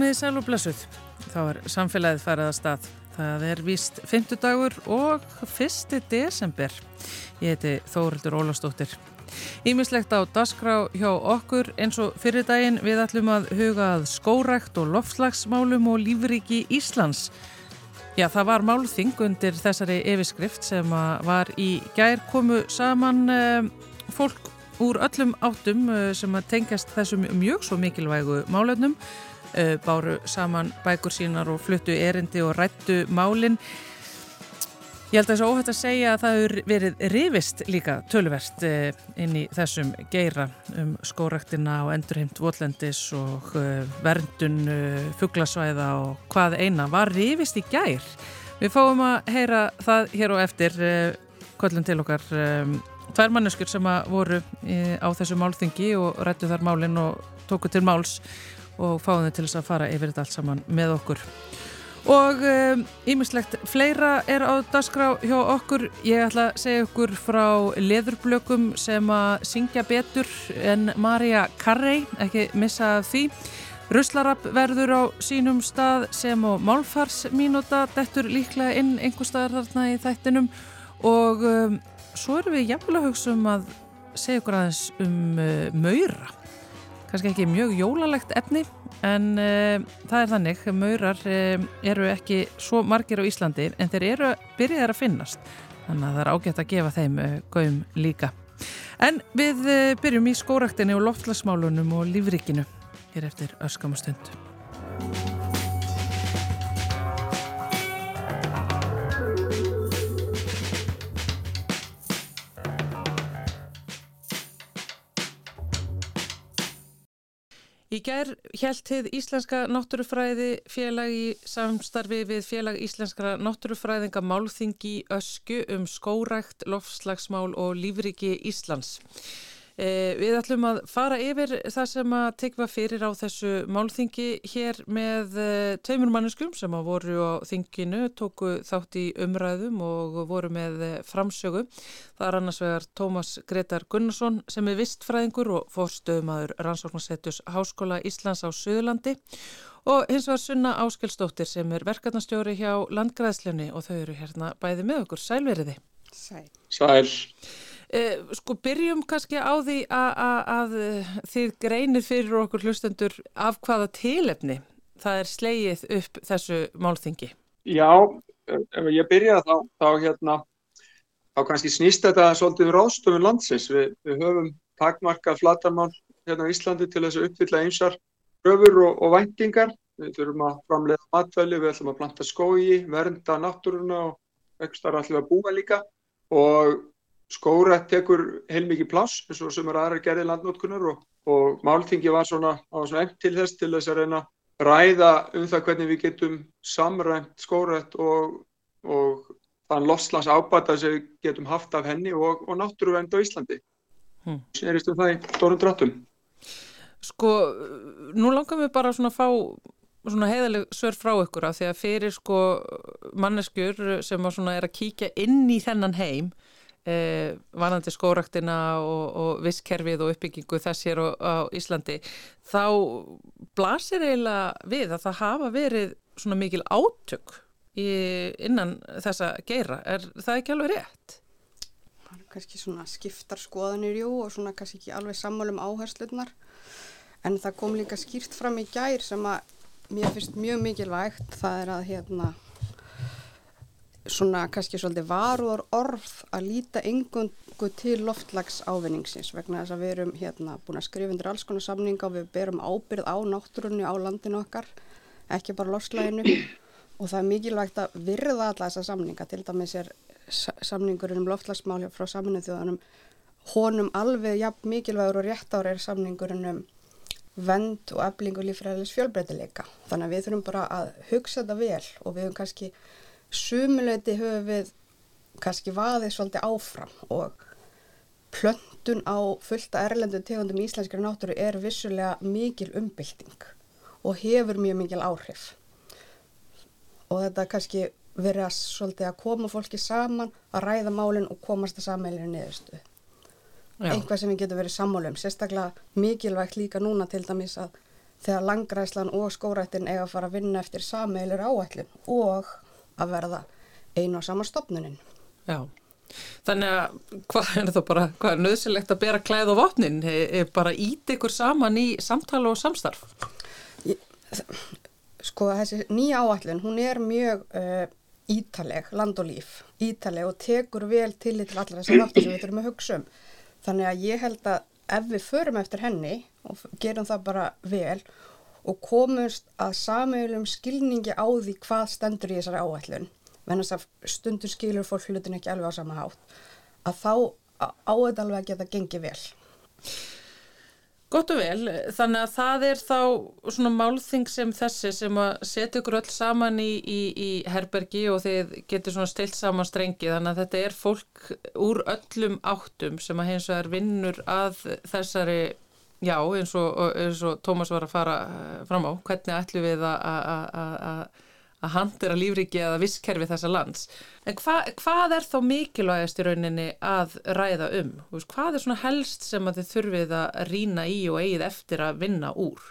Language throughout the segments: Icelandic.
Komiði sæl og blessuð. Þá er samfélagið farið að stað. Það er víst 50 dagur og 1. desember. Ég heiti Þórildur Ólastóttir. Ímislegt á dasgrá hjá okkur eins og fyrir daginn við ætlum að huga að skórækt og loftslagsmálum og lífriki Íslands. Já, það var málþing undir þessari yfirskrift sem var í gær komu saman eh, fólk úr öllum áttum eh, sem tengjast þessum mjög svo mikilvægu málefnum Eh, báru saman bækur sínar og fluttu erindi og rættu málinn. Ég held að það er svo óhætt að segja að það hefur verið rivist líka tölverst eh, inn í þessum geira um skóraktina og endurheimt votlendis og eh, verndun fugglasvæða og hvað eina var rivist í gær. Við fáum að heyra það hér og eftir kvöllum til okkar tvær manneskur sem voru á þessu málþingi og rættu þar málinn og tóku til máls og fáum þau til þess að fara yfir þetta allt saman með okkur. Og ímislegt um, fleira er á dagskrá hjá okkur. Ég ætla að segja okkur frá leðurblökum sem að syngja betur en Marja Carrey, ekki missa því. Ruslarapp verður á sínum stað sem á málfarsmínúta, dettur líklega inn einhver staðar þarna í þættinum og um, svo erum við jafnvel að hugsa um að segja okkur aðeins um uh, maura kannski ekki mjög jólalegt efni en uh, það er þannig, maurar uh, eru ekki svo margir á Íslandi en þeir eru byrjaðar að finnast þannig að það er ágætt að gefa þeim uh, gaum líka. En við byrjum í skóraktinu og loftlasmálunum og lífrikinu hér eftir öskamastund. Í gær helt þið Íslenska náttúrufræði félag í samstarfi við félag Íslenskra náttúrufræðinga málþingi ösku um skórækt, lofslagsmál og lífriki Íslands. Eh, við ætlum að fara yfir það sem að tekva fyrir á þessu málþingi hér með eh, tveimur manneskum sem að voru á þinginu, tóku þátt í umræðum og voru með eh, framsögu. Það er annars vegar Tómas Gretar Gunnarsson sem er vistfræðingur og fórstöðumadur rannsóknarsettus Háskóla Íslands á Suðurlandi og hins vegar Sunna Áskelsdóttir sem er verkefnastjóri hjá Landgræðslunni og þau eru hérna bæði með okkur. Sælveriði. Sæl. Sæl. Eh, sko byrjum kannski á því að þið greinir fyrir okkur hlustendur af hvaða tilefni það er slegið upp þessu málþingi. Já, ef ég byrja þá, þá hérna, þá kannski snýst þetta svolítið um ráðstofun landsins. Vi, við höfum takmarkað flatarmál hérna á Íslandi til þess að uppfylla einsar röfur og, og vendingar. Við þurfum að framlega matvæli, við ætlum að planta skói, vernda náttúruna og ekstra ætlum að búa líka og skórætt tekur heilmikið pláss eins og sem er aðra gerði landnótkunar og, og máltingi var svona, svona enn til þess til þess að reyna ræða um það hvernig við getum samrænt skórætt og, og þann losslans ábata sem við getum haft af henni og, og náttúruvend á Íslandi. Hmm. Sérist um það í stórum dráttum. Sko, nú langar við bara svona að fá svona heiðaleg sör frá ykkur af því að fyrir sko manneskjur sem er að kíkja inn í þennan heim eh, vanandi skóraktina og, og visskerfið og uppbyggingu þess hér á, á Íslandi þá blasir eiginlega við að það hafa verið svona mikil átök í, innan þessa geira. Er það ekki alveg rétt? Það er kannski svona skiptar skoðanir jú og svona kannski ekki alveg sammálum áherslunar en það kom líka skýrt fram í gær sem að mér finnst mjög mikilvægt það er að hérna svona kannski svolítið varúar orð að líta engungu til loftlags ávinningsins vegna þess að við erum hérna búin að skrifa undir alls konar samninga og við berum ábyrð á náttúrunni á landinu okkar, ekki bara lofslæginu og það er mikilvægt að virða alla þessa samninga, til dæmis er samningurinn um loftlagsmál frá saminu þjóðanum, honum alveg jafn mikilvægur og rétt ára er samningurinn um vend og eflingu lífræðilegs fjölbreytileika, þannig að við þurfum bara að hugsa þetta vel og við höfum kannski sumuleiti höfum við kannski vaðið svolítið áfram og plöntun á fullta erlendu tegundum í íslenskri náttúru er vissulega mikil umbylting og hefur mjög mikil áhrif. Og þetta kannski verið að svolítið að koma fólki saman að ræða málinn og komast að sammeilinu niðurstu einhvað sem við getum verið sammálum sérstaklega mikilvægt líka núna til dæmis að þegar langræslan og skórættin eiga að fara að vinna eftir sameilir áætlun og að verða einu á sama stopnunin. Já, þannig að hvað er það bara, hvað er nöðsilegt að bera klæð og vopnin, er bara ít ykkur saman í samtala og samstarf? Ég, sko þessi nýja áætlun, hún er mjög uh, ítaleg, land og líf, ítaleg og tekur vel til til allar þessar náttur sem við þurfum að hugsa um. Þannig að ég held að ef við förum eftir henni og gerum það bara vel og komumst að samögulum skilningi á því hvað stendur í þessari áætlun, venast að stundur skilur fólk hlutin ekki alveg á sama hátt, að þá áætt alveg að geta gengið vel. Gott og vel, þannig að það er þá svona málþing sem þessi sem að setja ykkur öll saman í, í, í herbergi og þið getur svona stilt saman strengi. Þannig að þetta er fólk úr öllum áttum sem að hins vegar vinnur að þessari, já eins og, eins og Tómas var að fara eh, fram á, hvernig ætlum við að handira lífriki eða visskerfi þessa lands. En hva, hvað er þá mikilvægast í rauninni að ræða um? Hvað er svona helst sem þið þurfið að rína í og eigið eftir að vinna úr?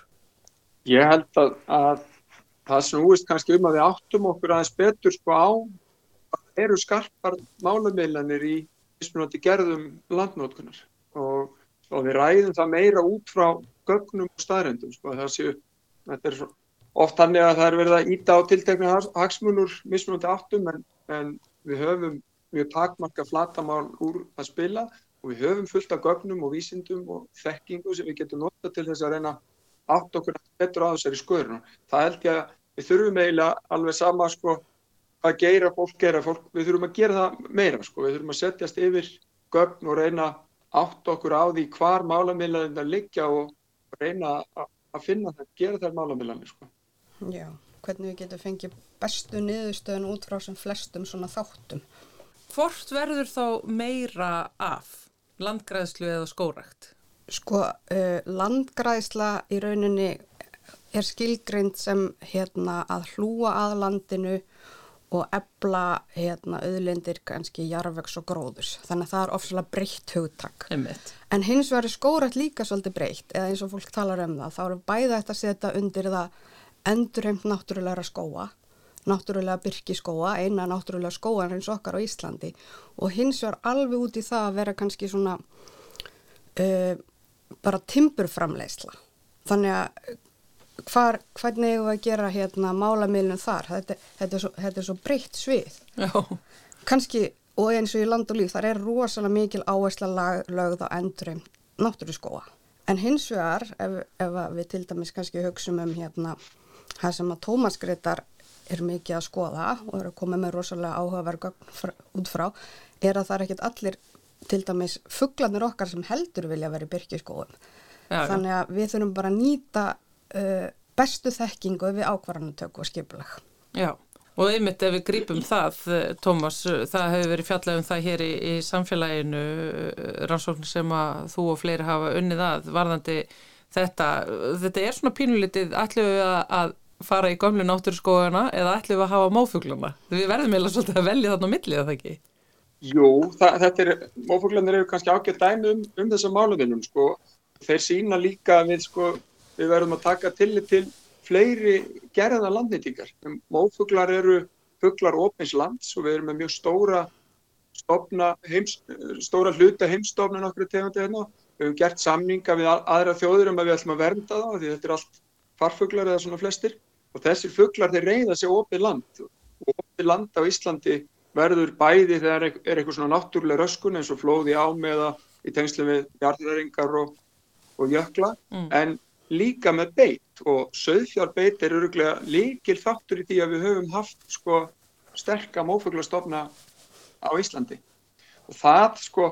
Ég held að, að það snúist kannski um að við áttum okkur aðeins betur sko á eru skarpar málumeilanir í gerðum landnótkunar og, og við ræðum það meira út frá gögnum og staðrendum sko. Séu, þetta er oft þannig að það er verið að íta á tiltekna hagsmunur mismunandi áttum en, en við höfum mjög takmarka flatamál úr að spila og við höfum fullt af gögnum og vísindum og þekkingu sem við getum nota til þess að reyna átt okkur betur á þessari skoðurinn. Það held ég að við þurfum eiginlega alveg sama sko að gera fólk gera fólk, við þurfum að gera það meira sko, við þurfum að setjast yfir gögn og reyna átt okkur á því hvar málamillanir liggja og reyna að finna það, gera þær málamillanir sko. Já, hvernig við getum fengið bestu niðurstöðun út frá sem flestum svona þáttum. Hvort verður þá meira af landgræðslu eða skórækt? Sko, uh, landgræðsla í rauninni er skilgreind sem hérna, að hlúa að landinu og ebla hérna, auðlindir kannski jarvegs og gróðurs. Þannig að það er ofsalega breytt hugtak. Einmitt. En hins vegar er skórækt líka svolítið breytt eða eins og fólk talar um það. Þá eru bæða þetta að setja undir það endurheimt náttúrulega skóa, náttúrulega byrkiskóa, eina náttúrulega skóan eins okkar á Íslandi og hins vegar alveg út í það að vera kannski svona uh, bara timburframleysla. Þannig að hvar, hvernig hefur við að gera hérna málamilnum þar? Þetta, þetta, er svo, þetta er svo breytt svið. Já. Kannski, og eins og í land og líf, þar er rosalega mikil áhersla lögð á endurheimt náttúruskóa. En hins vegar, ef, ef við til dæmis kannski hugsaum um hérna það sem að Tómas Gretar er mikið að skoða og er að koma með rosalega áhugaverga út frá er að það er ekkit allir til dæmis fugglanir okkar sem heldur vilja verið byrkiskóum. Þannig að við þurfum bara að nýta uh, bestu þekkingu við ákvarðanutöku og skipulag. Já. Og einmitt ef við grípum það, Tómas, það hefur verið fjallað um það hér í, í samfélaginu, rannsókn sem að þú og fleiri hafa unnið að varðandi þetta. Þetta er svona pínulitið, ætlum við að, að fara í gömlu náttúrskóðana eða ætlum við að hafa mófugluna? Við verðum eða svolítið að velja þarna á millið, eða ekki? Jú, það, þetta er, mófuglanir eru kannski ágætt dæmi um, um þessa máluðinum, sko. Þeir sína líka við, sko, við verðum að taka tillit til fleiri gerða landnýtingar. Mófuglar eru fuglar opins lands og við erum með mjög stóra stofna, heims, stóra hluta heimstofnun okkur tegandi hérna. Við hefum gert samninga við aðra þjóður um að við ætlum að vernda það því þetta er allt farfuglar eða svona flestir og þessir fuglar þeir reyða sér opið land og opið land á Íslandi verður bæði þegar er eitthvað svona náttúrulega röskun eins og flóði ám eða í tengslu við jarðræringar og, og jökla mm. en líka með beit og söðfjárbeit er öruglega líkil þáttur í því að við höfum haft sko sterka mófuglastofna á Íslandi. Og það sko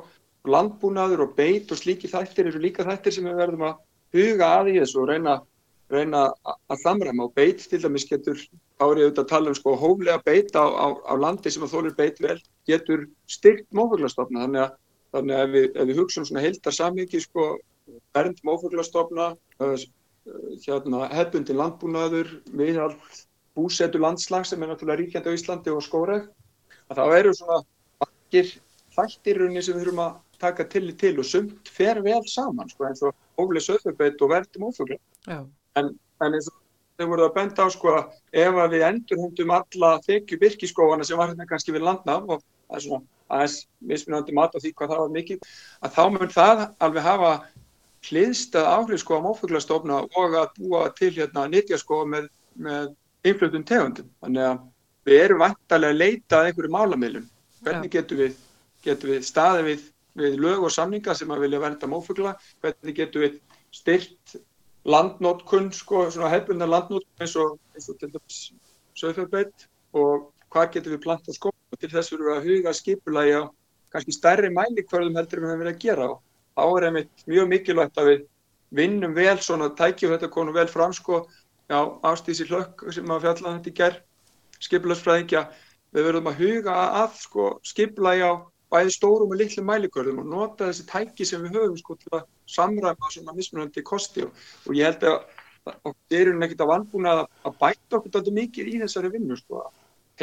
landbúnaður og beit og slíki þættir eru líka þættir sem við verðum að huga að í þessu og reyna reyna að samræma. Og beit til dæmis getur, ég auðvitað að tala um sko hóflega beit á, á, á landi sem að þólir beit vel, getur styrkt mófuglastofna, þannig að, þannig að ef við, við hugsaum svona heildar samviki sko, bernd mófuglastofna hérna, hefbundi landbúnaður viðhald búsetu landslag sem er náttúrulega ríkjandi á Íslandi og skóreg, að þá eru svona bakkir þættirunni sem við þurfum að taka til í til og sumt fer vel saman sko eins og hóflega söðfjörbeit og verðum ófugla. Já. En en eins og þau voru að benda á sko að ef að við endurhundum alla þykju byrkiskóana sem var hérna kannski við landnaf og það er svona aðeins mismunandi mat á því hvað það var mikið, að þá mun það alveg hafa hliðstað áhrif sko á mófuglastofna og að búa til hérna nýtjaskóa með, með innflöndum tegundum. Þannig að við erum vantarlega að leita að einhverju málamilum. Hvernig getum við, getum við staðið við, við lög og samninga sem að vilja vernda mófugla, hvernig getum við styrt landnótkun, sko, svona hefðbundar landnótkun eins og, eins og til dæmis sögfjörðbeitt og hvað getum við plantað skóla til þess verður við að huga skipulagi á kannski stærri mælikvörðum heldur við að vera að gera og þá er einmitt mjög mikilvægt að við vinnum vel svona tækjum þetta konu vel fram sko. Á ástísi hlökk sem að fjalla þetta í gerð skipulagsfræðingja við verðum að huga að sko skipulagi á bæði stórum og litlu mælikvörðum og nota þessi tæki sem við höfum sko til að samræma svona mismunandi kosti. Og, og ég held að okkur erum ekkert að vanbúna að, að bæta okkur alltaf mikið í þessari vinnu sko að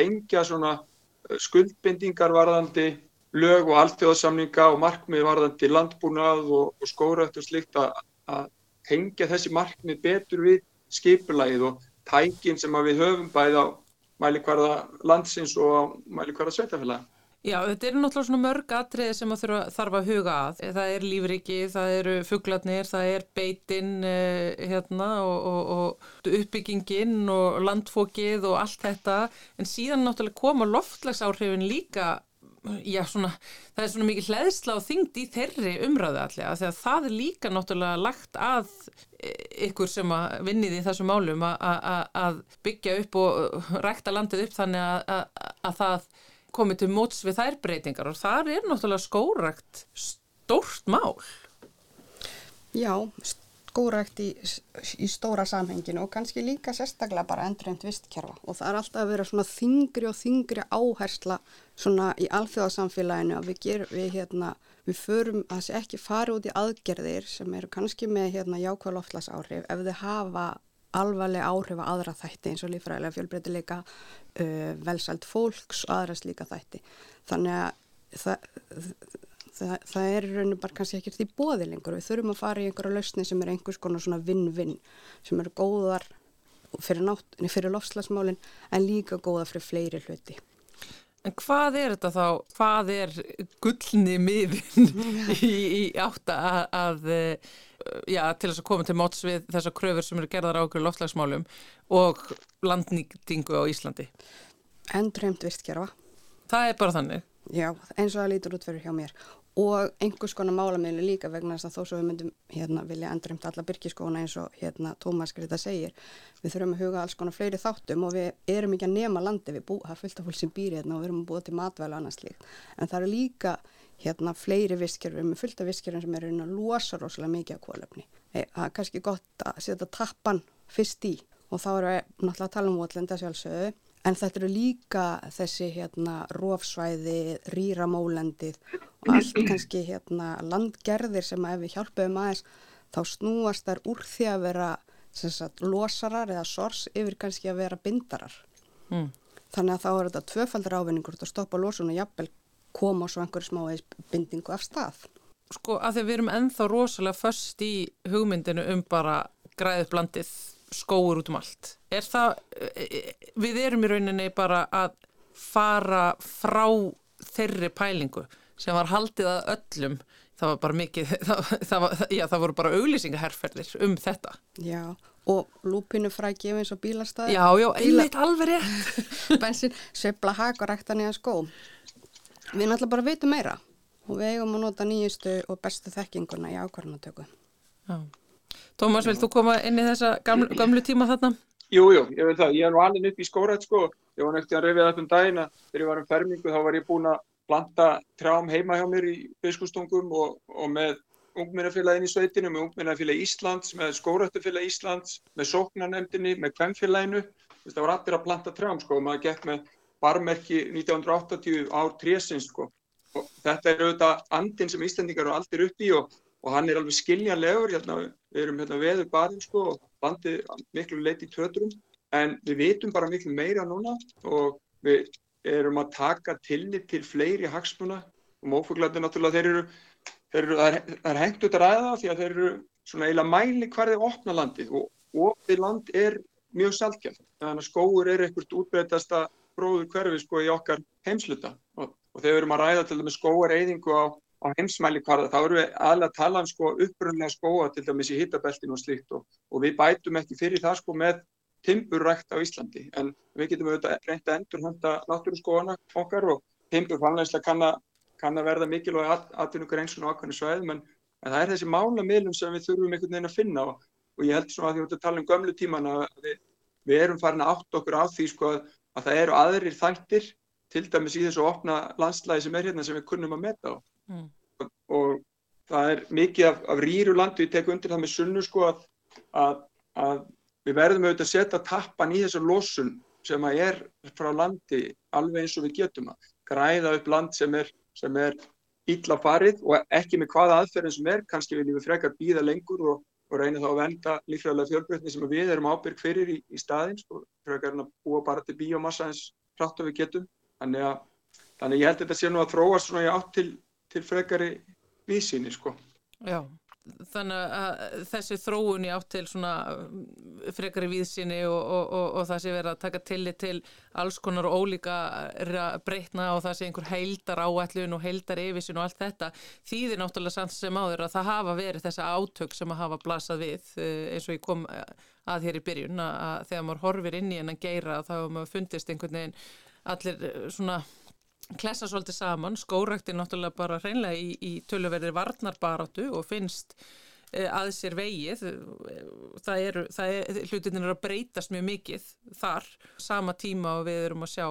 tengja svona eh, skuldbindingar varðandi lög og alltjóðsamninga og markmið varðandi landbúnað og, og skóraðt og slikt að, að tengja þessi markmið betur við skipulagið og tækin sem við höfum bæði á mælikvarða landsins og á mælikvarða sveitafélag. Já, þetta eru náttúrulega svona mörg atriði sem þurfa, þarf að huga að. Það er lífriki, það eru fugglarnir, það er beitinn eh, hérna, og, og, og uppbyggingin og landfókið og allt þetta. En síðan náttúrulega koma loftlægsáhrifin líka, já svona, það er svona mikið hlæðsla og þyngd í þeirri umræðu allega. Þegar það er líka náttúrulega lagt að ykkur sem að vinnið í þessu málum að byggja upp og rækta landið upp þannig að það komið til móts við þær breytingar og þar er náttúrulega skórakt stórt mál. Já, skórakt í, í stóra samhenginu og kannski líka sérstaklega bara endurheimt vistkerfa og það er alltaf að vera svona þingri og þingri áhersla svona í alþjóðasamfélaginu að við gerum, við hérna, við förum að þessi ekki fara út í aðgerðir sem eru kannski með hérna jákvæð loftlasáhrif ef þau hafa alvarlega áhrif að aðra þætti eins og lífræðilega fjölbreytileika, uh, velsælt fólks og aðra slíka þætti. Þannig að það, það, það er rauninu bara kannski ekkert í bóði lengur. Við þurfum að fara í einhverja lausni sem er einhvers konar svona vinn-vinn sem eru góðar fyrir, fyrir lofslagsmálinn en líka góða fyrir fleiri hluti. En hvað er þetta þá, hvað er gullni miðin í, í átta að, að já, til þess að koma til móts við þessar kröfur sem eru gerðar á okkur loftlagsmálum og landnýtingu á Íslandi? Endurheimt vistgerfa. Það er bara þannig? Já, eins og það lítur út fyrir hjá mér og einhvers konar málamiðli líka vegna þess að þó svo við myndum hérna, vilja endurheimt alla byrkiskóna eins og hérna, Tómas Greta segir við þurfum að huga alls konar fleiri þáttum og við erum ekki að nema landi við bú, það er fullt af fólk sem býr hérna og við erum að búa til matvælu og annars líkt en það eru líka hérna fleiri visskjörfum, við erum fullt af visskjörfum sem eru að losa rosalega mikið af kólöfni. Það er kannski gott að setja tappan fyrst í og þá eru við náttúrulega að tala um votlenda sjálfsögðu en þetta eru líka þessi hérna rófsvæði, rýramólendið og allt kannski hérna landgerðir sem að ef við hjálpum aðeins þá snúast þær úr því að vera sagt, losarar eða sors yfir kannski að vera bindarar. Mm. Þannig að þá er þetta tvöfaldur ávinningur að stoppa losun og jafnvel koma svo einhverju smá bindingu af stað. Sko að því við erum enþá rosalega först í hugmyndinu um bara græðið blandið skóur út um allt. Er það, e, e, við erum í rauninni bara að fara frá þeirri pælingu sem var haldið að öllum, það var bara mikið, það, það, var, já, það voru bara auglýsingaherrferðir um þetta. Já, og lúpinu frækjum eins og bílastæði. Já, já, einmitt alveg rétt. Bensin, söfla hak og rækta nýja skó. Við náttúrulega bara veitum meira og við eigum að nota nýjustu og bestu þekkinguna í ákvarðanatöku. Tómas, vil þú koma inn í þessa gamlu, gamlu tíma þarna? Jú, jú, ég veit það. Ég er nú alveg upp í skórat sko. Ég var nefndi að reyfið þetta um dagina. Þegar ég var um fermingu þá var ég búin að planta trám heima hjá mér í biskustungum og, og með ungminnafélagin í sveitinu, með ungminnafélag Íslands, með skóratufélag Íslands, með sóknarnemdini, með kvemmfélaginu. Það var allir að planta trám sko og maður gekk með barmerki 1980 ár trésins sko. og þetta er auðvitað andin sem Íslandingar eru aldrei upp í og, og hann er alveg skiljanlegur hérna, við erum hérna veður barinn sko, og bandið miklu leiti í töturum en við vitum bara miklu meira núna og við erum að taka tillit til fleiri hagsmuna. Og mófuglæti náttúrulega þeir eru, þeir eru það er, er hengt út að ræða því að þeir eru svona eiginlega mæli hverði opna landið. Og opið land er mjög saltgjart. Þannig að skóur er einhvert útbreytasta bróður hverfi sko í okkar heimsluta og, og þegar við erum að ræða til dæmis skóareyðingu á, á heimsmæli hvarða þá erum við aðlega að tala um sko upprunlega skóa til dæmis í hittabeltinu og slíkt og, og við bætum ekki fyrir það sko með timburrækt á Íslandi. En við getum auðvitað reynd að endur hönda náttúruskóana okkar og timburfannlegslega kann, kann að verða mikilvæg aðtunningur eins og ákvæmni sveðum en, en það er þessi málamiðlum sem við þurfum einhvern veginn að finna og, og ég held svona að því að tala um gömlu tíman að við, við erum farin að átt okkur á því sko að það eru aðrir þættir til dæmis í þessu opna landslæði sem er hérna sem við kunnum að meta á mm. og, það er mikið af, af rýru landu, ég tek undir það með sunnu sko að, að, að við verðum auðvitað að setja tappan í þessu losun sem að er frá landi alveg eins og við getum að græða upp land sem er, sem er ítla farið og ekki með hvaða aðferðin sem er, kannski viljum við frekar býða lengur og og reyna þá að venda líkvæðilega fjölbreytni sem við erum ábyrg fyrir í, í staðins og frekar að búa bara til bíomassa eins hratt og við getum. Þannig að, þannig að ég held að þetta sé nú að þróast svona í átt til, til frekari vísinni sko. Já, þannig að þessi þróun í átt til svona um, frekari víðsynni og, og, og, og það sé verið að taka tillit til alls konar ólíka breytna og það sé einhver heildar áætlun og heildar yfirsyn og allt þetta þýðir náttúrulega samt sem áður að það hafa verið þessa átök sem að hafa blasað við eh, eins og ég kom að hér í byrjun að þegar maður horfir inn í en að geira þá maður fundist einhvern veginn allir eh, svona klessa svolítið saman, skórækt er náttúrulega bara hreinlega í, í töluverðir varnarbaratu og finnst e, að sér vegið. Það eru, er að breytast mjög mikið þar. Sama tíma og við erum að sjá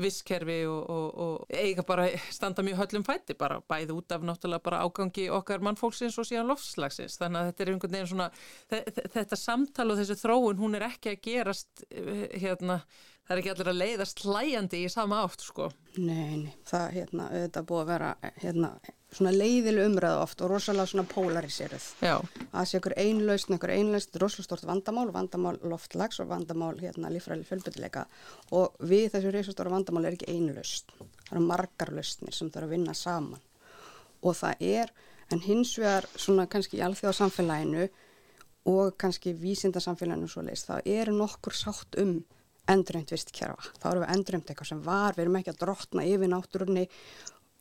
visskerfi og, og, og eiga bara standa mjög höllum fætti bara bæði út af náttúrulega bara ágangi okkar mannfólksins og síðan lofslagsins þannig að þetta er einhvern veginn svona þetta samtal og þessi þróun hún er ekki að gerast e, hérna það er ekki allir að leiðast hlæjandi í sama átt sko. Nei, nei, það hérna, auðvitað búið að vera hérna, svona leiðileg umræðu oft og rosalega svona polariseruð. Já. Það sé ykkur einlaust, ykkur einlaust, rosalega stort vandamál, vandamál loftlags og vandamál hérna lífræli fjölbyrtileika og við þessu reysastóra vandamál er ekki einlaust. Það eru margar lausnir sem þarf að vinna saman og það er, en hins vegar svona kannski í alþjóðasamfélaginu og kannski vísindarsamfélaginu svo leiðist, það eru nokkur sátt um endurheimt vistkerfa. Þá erum við endurheimt eitthvað sem var, við erum ekki að drotna yfir náttúrunni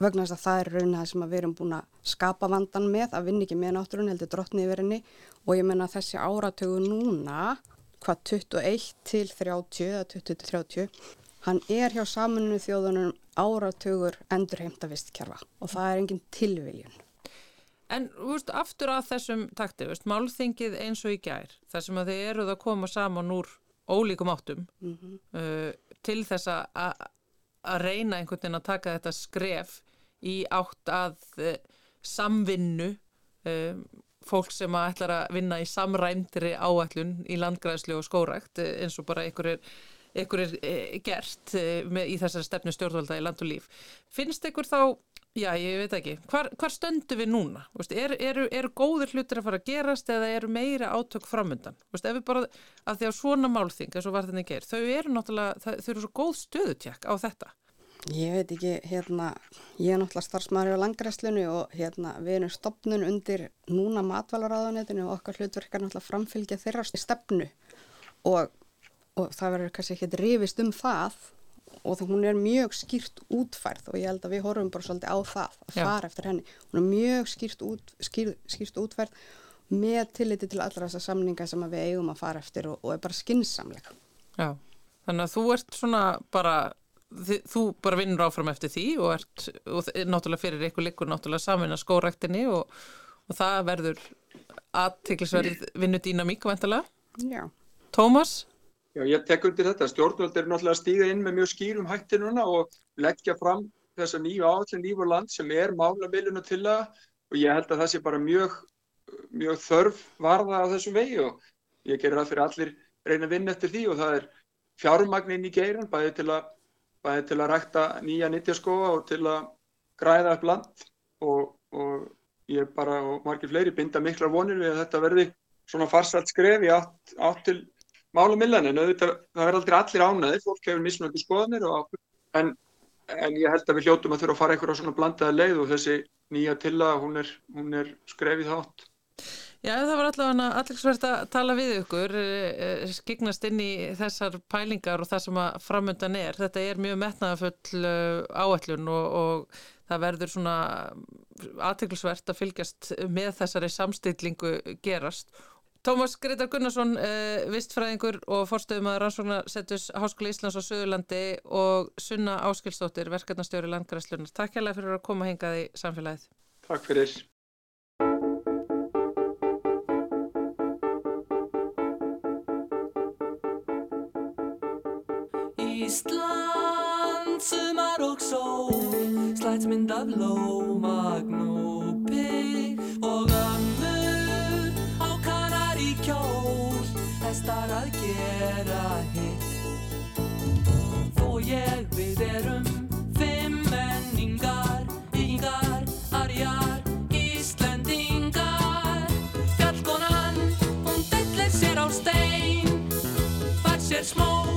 vegna þess að það er raun það sem við erum búin að skapa vandan með, að vinna ekki með náttúrunni, heldur drotni yfir henni og ég menna þessi áratögu núna, hvað 21 til 30 eða 20 til 30, hann er hjá samaninu þjóðunum áratögur endurheimta vistkerfa og það er engin tilviljun. En veist, aftur að þessum takti, veist, málþingið eins og í gær, þar sem að þið eruð að koma saman úr ólíkum áttum mm -hmm. uh, til þess að reyna einhvern veginn að taka þetta skref í átt að uh, samvinnu uh, fólk sem að ætlar að vinna í samræmdri áætlun í landgræðslu og skórækt uh, eins og bara einhver er, einhver er uh, gert uh, með, í þessari stefnu stjórnvalda í land og líf. Finnst einhver þá Já, ég veit ekki. Hvar, hvar stöndu við núna? Veist, er, eru, eru góður hlutir að fara að gerast eða eru meira átök framöndan? Veist, ef við bara, af því að svona málþing, eins og var þetta ekki er, þau eru náttúrulega, þau eru svo góð stöðutjekk á þetta. Ég veit ekki, hérna, ég er náttúrulega starfsmæri á langræslinu og hérna, við erum stopnun undir núna matvælaráðanetinu og okkar hlutverkar náttúrulega framfylgja þeirra stefnu og, og það verður kannski ekki rifist um það og það, hún er mjög skýrt útfærð og ég held að við horfum bara svolítið á það að Já. fara eftir henni. Hún er mjög skýrt, út, skýr, skýrt útfærð með tilliti til allra þessar samninga sem við eigum að fara eftir og, og er bara skinsamlega. Já, þannig að þú ert svona bara, þið, þú bara vinnur áfram eftir því og ert, og náttúrulega fyrir ykkur likur náttúrulega samin að skórektinni og, og það verður aðtiklisverð vinnudýna mjög vantilega. Já. Tómas? Já, ég tek undir þetta. Stjórnvöld er náttúrulega að stíða inn með mjög skýrum hætti núna og leggja fram þessa nýju áallin líf og land sem er málamilinu til það og ég held að það sé bara mjög, mjög þörf varða á þessum vegi og ég gerir það fyrir allir reyna að vinna eftir því og það er fjármagnin í geiran bæði til að, bæði til að rækta nýja nittjaskóa og til að græða upp land og, og ég bara og margir fleiri binda miklar vonir við að þetta verði svona farsalt skref í átt, átt til málum millan en auðvitað það verður aldrei allir ánaði, fólk hefur mismunandi skoðanir og, en, en ég held að við hljóttum að þurfa að fara einhverja svona blandaða leið og þessi nýja tilla hún er, hún er skrefið þátt. Já, það var allavega allingsvert að tala við ykkur, eh, eh, skignast inn í þessar pælingar og það sem að framöndan er. Þetta er mjög metnaðafull eh, áætlun og, og það verður svona aðtilsvert að fylgjast með þessari samstillingu gerast. Tómas Greitar Gunnarsson, vistfræðingur og forstöðum að rannsóknarsettus Háskóli Íslands á Suðurlandi og Sunna Áskilstóttir, verkefnastjóri Landgræslunar. Takk hjálpa fyrir að koma hingað í samfélagið. Takk fyrir. Ísland, sumar og sól Slætsmynd af lómagn og pigg Og ömmur Hestar að gera hitt. Þó ég við erum Fimm menningar, yngar, arjar Íslendingar. Fjallkonan, hún dellir sér á stein Var sér smók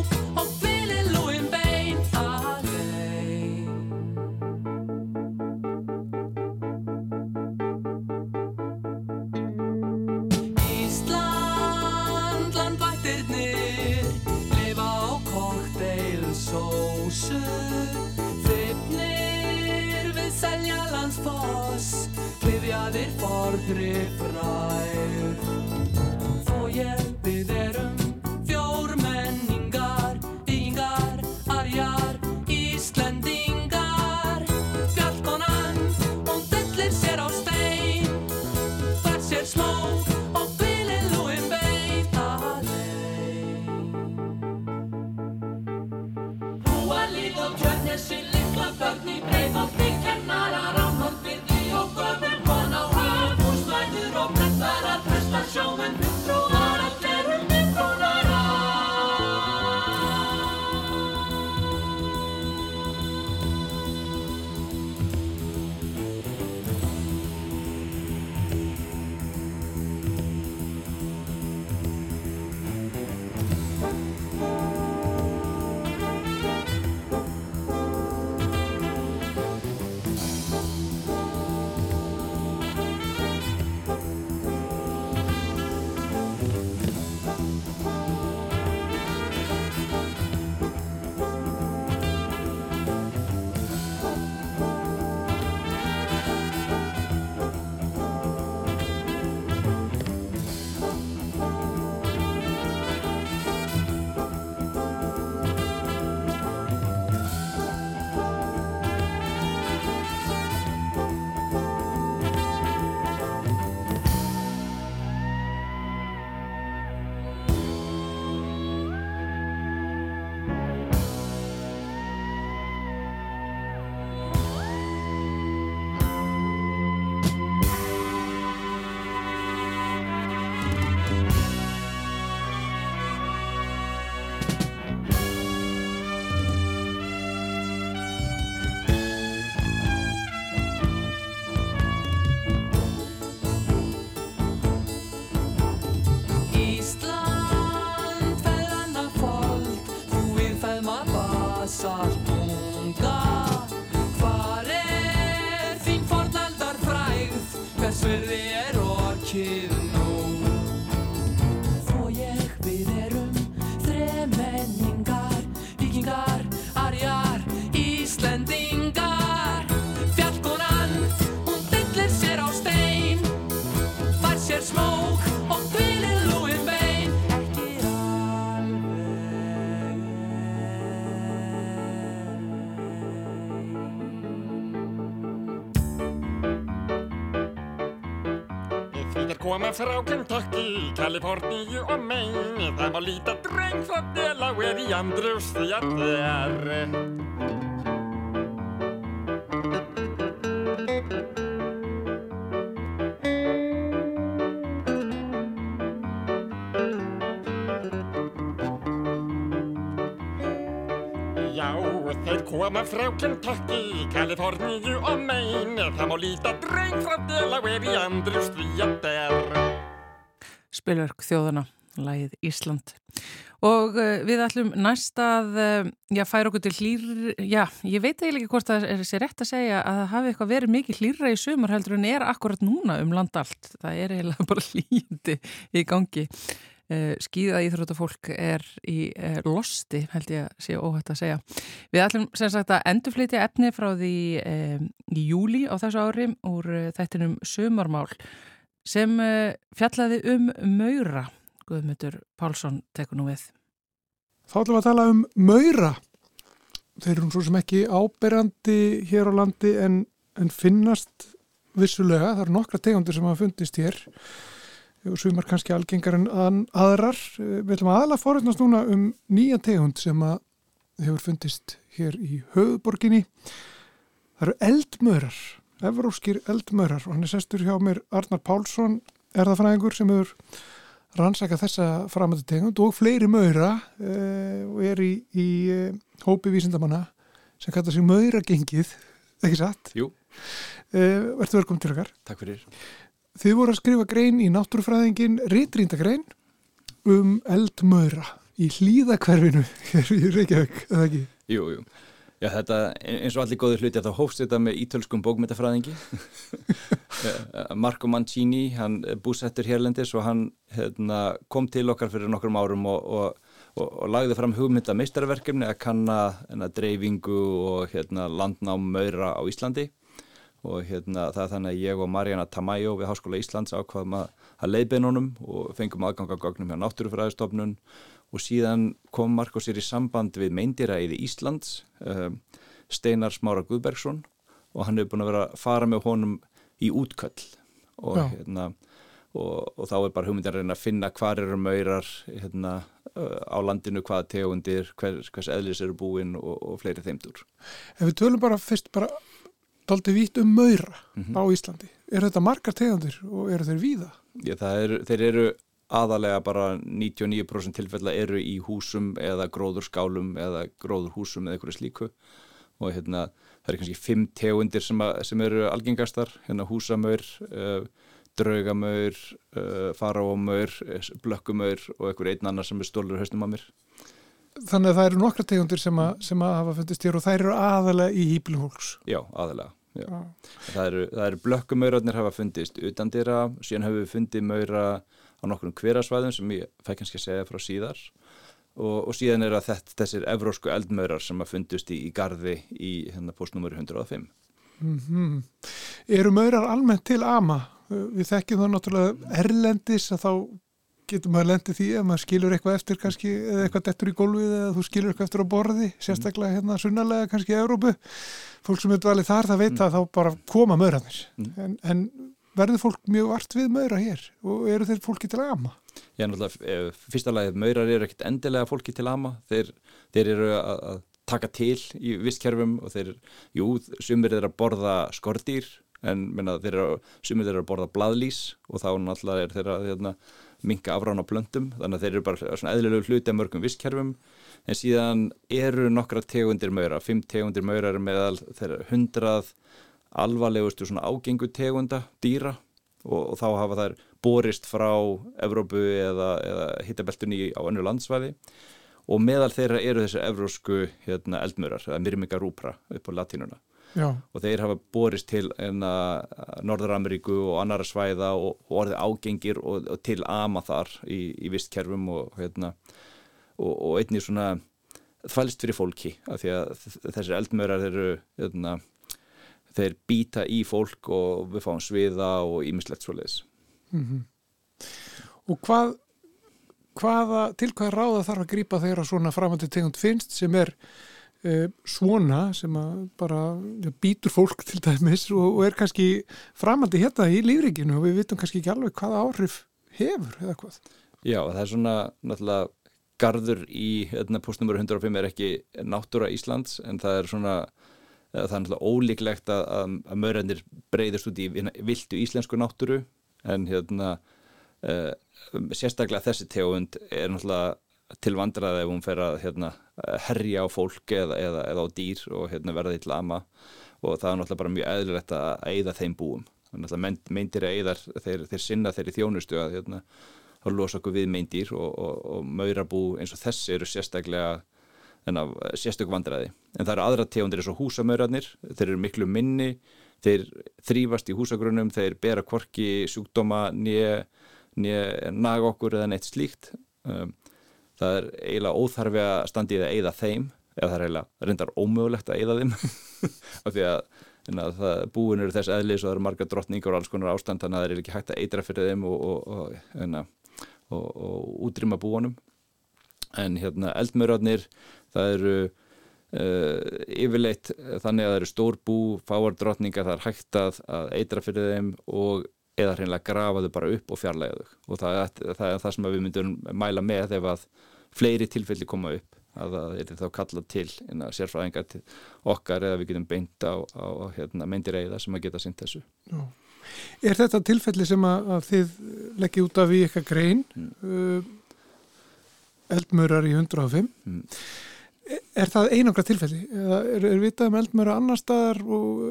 massage koma frá Kentucky, Kaliforníu og Maine. Það má líta dreng frá Delaware í Andrews því að þeir Já, koma frá Kentucky, Kaliforníu og Maine Það má líta dreng frá Delaware í að þeir Spilverk þjóðana lagið Ísland. Og uh, við ætlum næst að uh, já, færa okkur til hlýr, já, ég veit eiginlega ekki hvort það er sér rétt að segja að það hafi eitthvað verið mikið hlýra í sumar heldur en er akkurat núna um land allt. Það er eiginlega bara hlýndi í gangi. Uh, skýða íþróttafólk er í uh, losti, held ég að sé óhætt að segja. Við ætlum sem sagt að endurflytja efni frá því um, í júli á þessu ári úr þættinum Sumarmál sem fjallaði um Maura. Guðmundur Pálsson tekur nú við. Þá ætlum við að tala um maura. Þeir eru svo sem ekki áberandi hér á landi en, en finnast vissulega. Það eru nokkra tegundir sem hafa fundist hér og sumar kannski algengar en að- aðrar. Eh, Við ætlum aðalega forutnast núna um nýja tegund sem að hefur fundist hér í höfuborginni. Það eru eldmaurar, evróskir eldmaurar og hann er sestur hjá mér Arnar Pálsson, erðafræðingur sem hefur rannsaka þessa framöndu tegund og fleiri maura uh, og er í, í uh, hópi vísindamanna sem kallar sig mauragengið, ekki satt? Jú. Uh, Vertu velkom til okkar. Takk fyrir. Þið voru að skrifa grein í náttúrufræðingin, ritrýndagrein um eldmaura í hlýðakverfinu hér í Reykjavík, eða ekki? Jú, jú. Já, þetta, eins og allir góður hluti, þá hófst þetta með ítölskum bókmyndafræðingi. Marco Mancini, hann búsettur hérlendis og hann hérna, kom til okkar fyrir nokkrum árum og, og, og, og lagði fram hugmynda meistarverkefni að kanna hérna, dreifingu og hérna, landnám maura á Íslandi og hérna, það er þannig að ég og Marjana Tamayo við Háskóla Íslands ákvaðum að, að leiðbeinunum og fengum aðgang að gögnum hjá Náttúrufræðistofnun. Og síðan kom Marko sér í samband við meindýraeiði Íslands um, Steinar Smára Guðbergsson. Og hann hefur búin að vera að fara með honum í útköll. Og, hérna, og, og þá er bara hugmyndin að reyna að finna hvar eru maurar hérna, á landinu, hvaða tegundir hvers, hvers eðlis eru búin og, og fleiri þeimdur. Ef við tölum bara fyrst bara daldið vítt um maura Mhm. á Íslandi, er þetta margar tegundir og eru þeir víða? Já, það er, þeir eru aðalega bara 99% tilfella eru í húsum eða gróðurskálum eða gróðurhúsum eða einhverju slíku og hérna það eru kannski fimm tegundir sem, að, sem eru algengastar, hérna húsamaur, uh, draugamaur, uh, faraómaur, blökkumaur og einhver einn annar sem er stólur haustum að mér. Þannig að það eru nokkra tegundir sem, að, sem að hafa fundist hér og þær eru aðalega í hýplum fólks. Já, aðalega. Já. Já. Það eru, eru blökkumaurarnir hafa fundist utan dýra, síðan hefur við fundið maura á nokkrum hverasvæðum sem ég fæ kannski að segja frá síðar og, og síðan er að þetta, þessir evrósku eldmaurar sem að fundust í, í garði í hérna, postnúmeri 105. Mm Eru maurar almennt til ama? Við þekkjum það náttúrulega erlendis að þá getur maður lendið því að maður skilur eitthvað eftir kannski eða eitthvað dettur í gólfið eða þú skilur eitthvað eftir á borði, sérstaklega hérna sunnalega kannski í Európu. Fólk sem er dvalið þar það veit að þá bara koma maurarnir. Mm. En, en verður fólk mjög vart við maura hér og eru þeir fólki til ama? Já, náttúrulega, eh, fyrsta lagi, maurar eru ekkit endilega fólki til ama, þeir, þeir eru að, að taka til í visskerfum og þeir, jú, sumir eru að borða skordýr en minna, þeir eru, sumir eru að borða bladlís og þá náttúrulega er þeirra hérna, minka afrán á plöntum, þannig að þeir eru bara svona eðlilegu hluti af mörgum visskerfum en síðan eru nokkra tegundir maura, fimm tegundir maura eru meðal þeirra hundrað alvarlegustu svona ágengu tegunda dýra. Og, og þá hafa þær borist frá Evrópu eða, eða hittabeltunni á önnu landsvæði. Og meðal þeirra eru þessi evrósku hérna, eldmurar, eða myrminga rúpra upp á latínuna Já, og þeir hafa borist til enna Norður-Ameríku og annara svæða og, og orðið ágengir og, og til ama þar í, í vistkerfum og, hérna, og, og einnig svona þvælst fyrir fólki af því að þessir eldmörar eru hérna, þeir býta í fólk og við fáum sviða og ímislegt svoleiðis. og hvað, hvaða, til hvað ráða þarf að grípa þegar að svona framöndu tegund finnst sem er uh, svona sem bara býtur fólk til dæmis og, og er kannski framöndu hérna í lífrikinu og við vitum kannski ekki alveg hvaða áhrif hefur eða hvað. Já, það er svona náttúrulega garður í hérna, postnumur 105 er ekki náttúra Íslands en það er svona eh, það er náttúrulega ólíklegt að, að, maurarnir breyðast út í viltu íslensku náttúru en hérna uh, sérstaklega þessi tegund er náttúrulega til vandraði ef hún fer að hérna, herja á fólk eða, eða, eða á dýr og hérna, verða því til ama og það er náttúrulega bara mjög eðlilegt að eyða þeim búum þannig að meindir eyðar þeir, þeir sinna þeirri þjónustu að hérna, losa okkur við meindýr og, og, og maurabú eins og þessi eru sérstaklega þennan sérstök vandræði. En það eru aðra tegundir eins og húsamaurarnir, þeir eru miklu minni, þeir þrýfast í húsagrunum, þeir bera kvorki sjúkdóma nýja naga okkur eða neitt slíkt. Um, það er eiginlega óþarfi að standi í það að eyða þeim, eða það er eiginlega reyndar ómögulegt að eyða þeim, af því að að það, búin eru þess eðlis og það eru marga drottningar og alls konar ástand þannig að það er ekki hægt að eitra fyrir þeim og, og, og, og, útrýma búanum. En hérna eldmörarnir, það eru uh, yfirleitt þannig að það eru stór bú, fáar drottningar, það er hægt að, að eitra fyrir þeim og eða hreinlega grafa þau bara upp og fjarlæga þau. Og það, það er það sem við myndum mæla með ef að fleiri tilfelli koma upp að það er þá kallað til innan sérfræðingar til okkar eða við getum beint á, á hérna, meindireiða sem að geta sýnt þessu. Já. Er þetta tilfelli sem að, að þið leggja út af í eitthvað grein mm. uh, eldmörar í 105 mm. er það einangra tilfelli eða er, er vitað um eldmöra annar staðar og,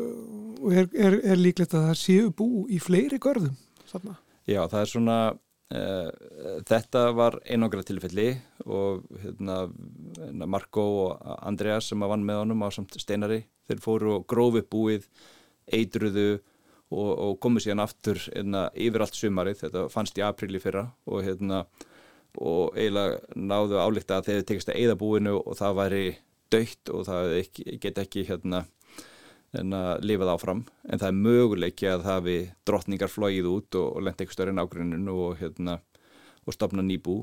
og er, er, er líklegt að það séu bú í fleiri görðum? Þarna? Já, það er svona Uh, þetta var einangra tilfelli og hérna, Marko og Andreas sem að vann með honum á samt steinari þeir fóru og grófi búið eitruðu og, og komu síðan aftur hérna, yfir allt sumarið þetta fannst í apríli fyrra og, hérna, og eiginlega náðu álíkta að þeir tekist að eida búinu og það væri dögt og það ekki, get ekki hérna en að lifa það áfram. En það er möguleiki að við drottningar flóið út og, og lenda eitthvað störri nágruninu og, hérna, og stopna nýbú.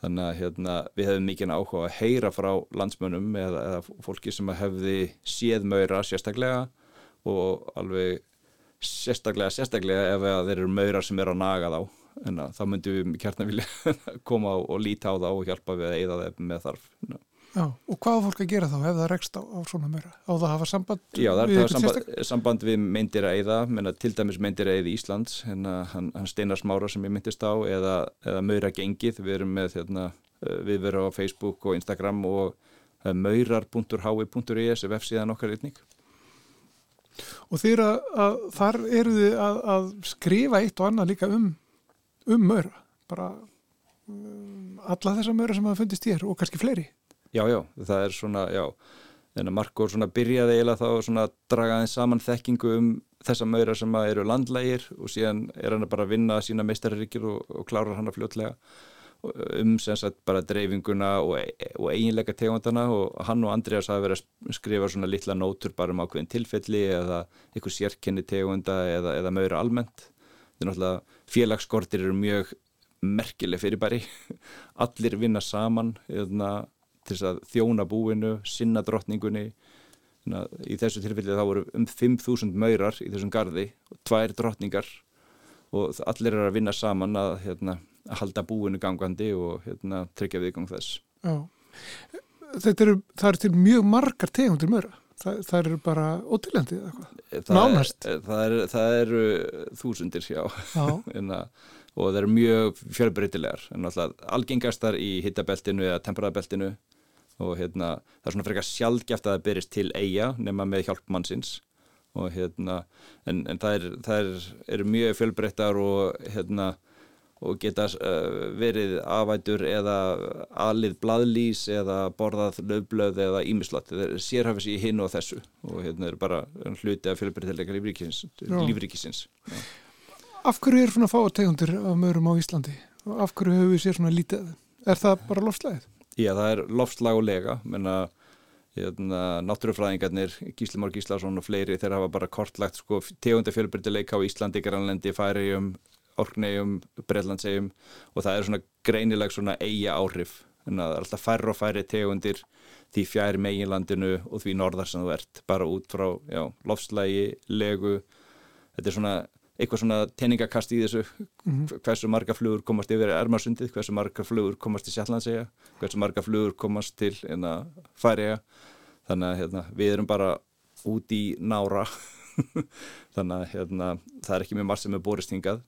Þannig að hérna, við hefum mikið áhuga að heyra frá landsmönnum eða, eða fólki sem hefði séð maura sérstaklega og alveg sérstaklega sérstaklega ef þeir eru maurar sem eru að naga þá. En að, þá myndum við kjartna vilja koma og líta á þá og hjálpa við að eida þeim með þarf Já, og hvað á fólk að gera þá ef það rekst á, á svona mjöra? Á það að hafa samband? Já, það er samband, samband við meindir að eða, menna, til dæmis meindir að eða í Íslands, hérna, hann, hann Steinar Smára sem ég myndist á, eða, eða Maura Gengið, við erum með, hérna, við verum á Facebook og Instagram og uh, maurar.hi.is ef F-síðan okkar ytning. Og þeir að, að þar eru þið að, að skrifa eitt og annað líka um, um Maura, bara um, alla þessa Maura sem hafa fundist hér og kannski fleiri. Já, já, það er svona, já, en Markór svona byrjaði eiginlega þá svona að draga þeim saman þekkingu um þessa maurar sem eru landlægir og síðan er hann bara að vinna sína meistarrikir og, og klárar hann að fljótlega um sem sagt bara dreifinguna og, og eiginleika tegundana og hann og Andreas hafa verið að skrifa svona litla nótur bara um ákveðin tilfelli eða eitthvað sérkenni tegunda eða, eða maura almennt. Það er náttúrulega félagsskortir eru mjög merkileg fyrir bæri. Allir vinna saman eða hérna, til þess að þjóna búinu, sinna drottningunni. Í þessu tilfelli þá voru um 5.000 maurar í þessum gardi og tvær drottningar og allir er að vinna saman að, hérna, að halda búinu gangandi og hérna, tryggja viðgang þess. Já, þetta eru það eru til mjög margar tegundir maura. Það, það eru bara ótilendið nánast er, það, er, það eru þúsundir, já, já. Hérna, og það eru mjög fjölbreytilegar. En alltaf algengastar í hittabeltinu eða temperatbeltinu og hérna, það er svona frekar sjálfgeft að það byrjist til eiga nema með hjálp mannsins. Og hérna, en, en það, er, það er, er mjög fjölbreyttar og hérna og geta uh, verið afætur eða alið bladlís eða borðað löfblöð eða ímislott þeir sérhafis í hinn og þessu. Og hérna er bara hluti af fjölbreytilega lífríkisins Af hverju er svona fátegundir af mörum á Íslandi? Af hverju hefur við sér svona lítið? Er það bara lofslæðið? Já, það er loftslag og lega, menna hérna, náttúrufræðingarnir, Gíslimár Gíslason og fleiri, þeir hafa bara kortlagt sko, tegundafjölbyrdileika á Íslandi, Grænlandi, Færiðjum, Orkneiðjum, Breitlandsegjum og það er svona greinileg svona eiga áhrif, þannig að alltaf færri og færri tegundir því fjær meginlandinu og því norðar sem þú ert, bara út frá já, lofslagi, legu, þetta er svona eitthvað svona tenningakast í þessu. Mm -hmm. hversu marga flugur komast yfir ermarsundið, hversu marga flugur komast til Sjallandsega, hversu marga flugur komast til hérna, Færiða þannig að hérna, við erum bara út í nára. Þannig að hérna, það er ekki mjög margt sem er borist hingað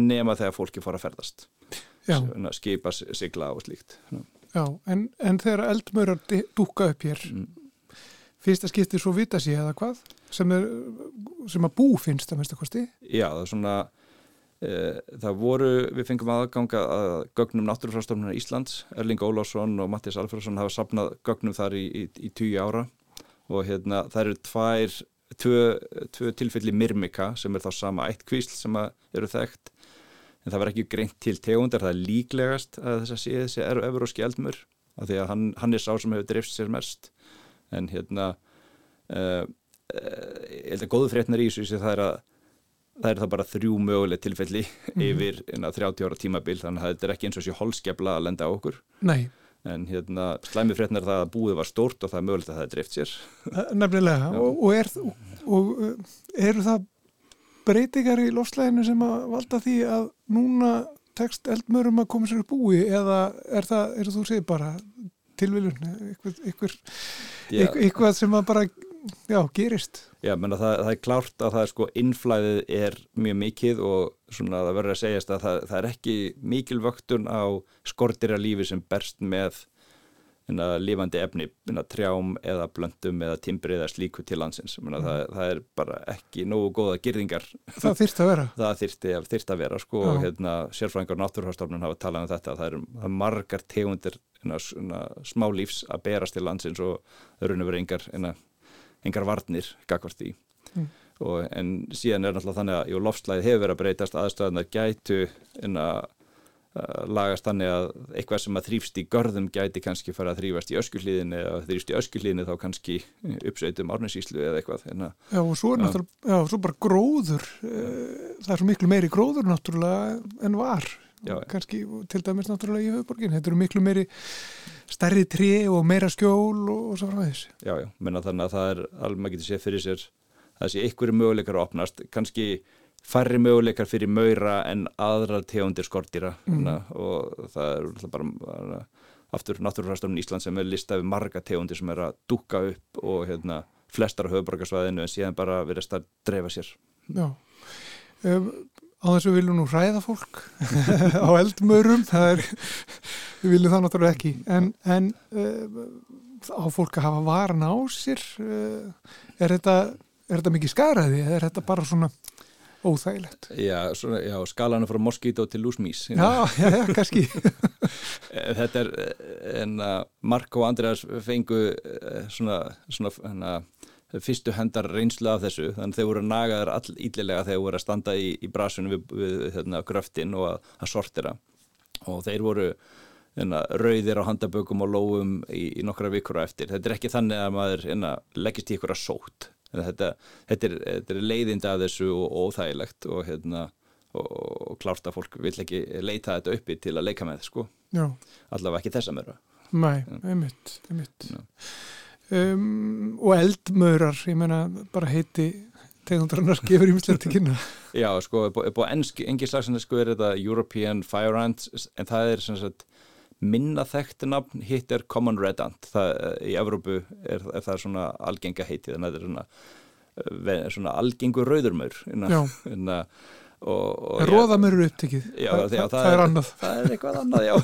nema þegar fólki fór að ferðast. Svona, skipa sigla og slíkt. Já, en, en þegar eldmörar dúka upp hér mm. Fyrsta skiptir svo vita sér eða hvað? sem, er, sem að bú finnst að mesta kosti. Já, það er svona Eh, Það voru, við fengum aðganga að gögnum náttúrufræðstofnunar Íslands, Erling Ólásson og Mattias Alfredsson hafa sapnað gögnum þar í, í, í tíu ára. Og hérna það eru tvær, tvö, tvö tilfelli myrmika sem er þá sama eitt kvísl sem eru þekkt. En það var ekki greint til tegundar, það er líklegast að þess að sé þessi er evróski eldmur af því að hann, hann er sá sem hefur dreifst sér mest en hérna uh, ég held að góðu fréttnar í þessu það er að það er það bara þrjú möguleg tilfelli yfir innan 30 ára tímabil þannig að þetta er ekki eins og sé holskefla að lenda á okkur. Nei, en hérna slæmi fréttnar það að búið var stórt og það er mögulegt að það dreift sér. Nefnilega. Og, og, er, og uh, eru það breytingar í lofslæðinu sem að valda því að núna tekst eldmörum að koma sér upp búi eða er það, er þú segir bara tilviljun, eitthvað, eitthvað, sem að bara já, gerist. Já, menna það, það er klárt að það er sko innflæðið er mjög mikið og svona það verður að segjast að það, það er ekki mikil vöktun á skortira lífi sem berst með inna, lifandi efni, inna, trjám eða blöndum eða timbri eða slíku til landsins. Menna, það, það er bara ekki nógu góða girðingar. það þyrst að vera. Það þyrfti að vera sko og hérna, sérfræðingar náttúrhásstofnun hafa talað um þetta að það eru margar tegundir smá lífs að berast til landsins og það eru verið engar, engar varnir gagvart því. Mm. og, en síðan er náttúrulega þannig að jú, lofslæði hefur verið að breytast aðstöðunar gætu inna, uh, lagast þannig að eitthvað sem að þrýfst í görðum gæti kannski fara að þrýfast í öskuhlíðinni eða þrýfst í öskuhlíðinni þá kannski uppsveitum árnessíslu eða eitthvað en að, Já, og svo er náttúrulega, já, svo bara gróður eh, það er svo miklu meiri gróður náttúrulega en var Já, kannski til dæmis náttúrulega í höfuborgin þetta eru miklu meiri stærri tré og meira skjól og, og svo frá þess já, já, menna þannig að það er alveg maður getur séð fyrir sér sé einhverju möguleikar að opnast. Kannski færri möguleikar fyrir maura en aðrar tegundir skortýra mm. og það er bara, aftur náttúrufræðstofnun Ísland sem er listað við marga tegundir sem er að dúkka upp og hérna, flestar á höfuborgarsvæðinu en síðan bara verðast að dreifa sér. Já. Um, á þessu viljum nú hræða fólk á eldmörum það er, við viljum það náttúrulega ekki. En, en uh, á fólk að hafa varan á sér uh, er þetta er þetta mikið skaraði eða er þetta bara svona óþægilegt? Já, svona, já skalanu frá moskító til lúsmís. Já, já, já, kannski. Eh, Þetta er en að Marko og Andreas fengu svona, svona hana, fyrstu hendar reynslu af þessu. Þannig að þeir voru nagaðar all íllilega þegar þeir voru að standa í, í brasunum við, við hérna, gröftin og að, að sortira og þeir voru hérna, rauðir á handabökum og lóum í, í nokkra vikur á eftir. Þetta er ekki þannig að maður hérna, leggist í ykkur að sótt þetta, þetta, er, þetta er leiðindi af þessu og, óþægilegt og hérna og, og klárt að fólk vill ekki leita þetta uppi til að leika með sko. Allavega ekki þessa meira mæ, einmitt, einmitt. Já. Um, og eldmörar ég meina bara heiti tegundarinnar gefur ímislegt til kynna. Já, sko, upp á- engi slagsinn sko er þetta European Fire Ant en það er sem sagt minna þekkt nafn, hitt er Common Red Ant. Það, í Evrópu er, er það svona algenga heiti, þannig að þetta er svona svona algengur rauðurmör Já. og, og en róðamörur upptekið. Já, það, að það, það er annað. það er eitthvað annað, já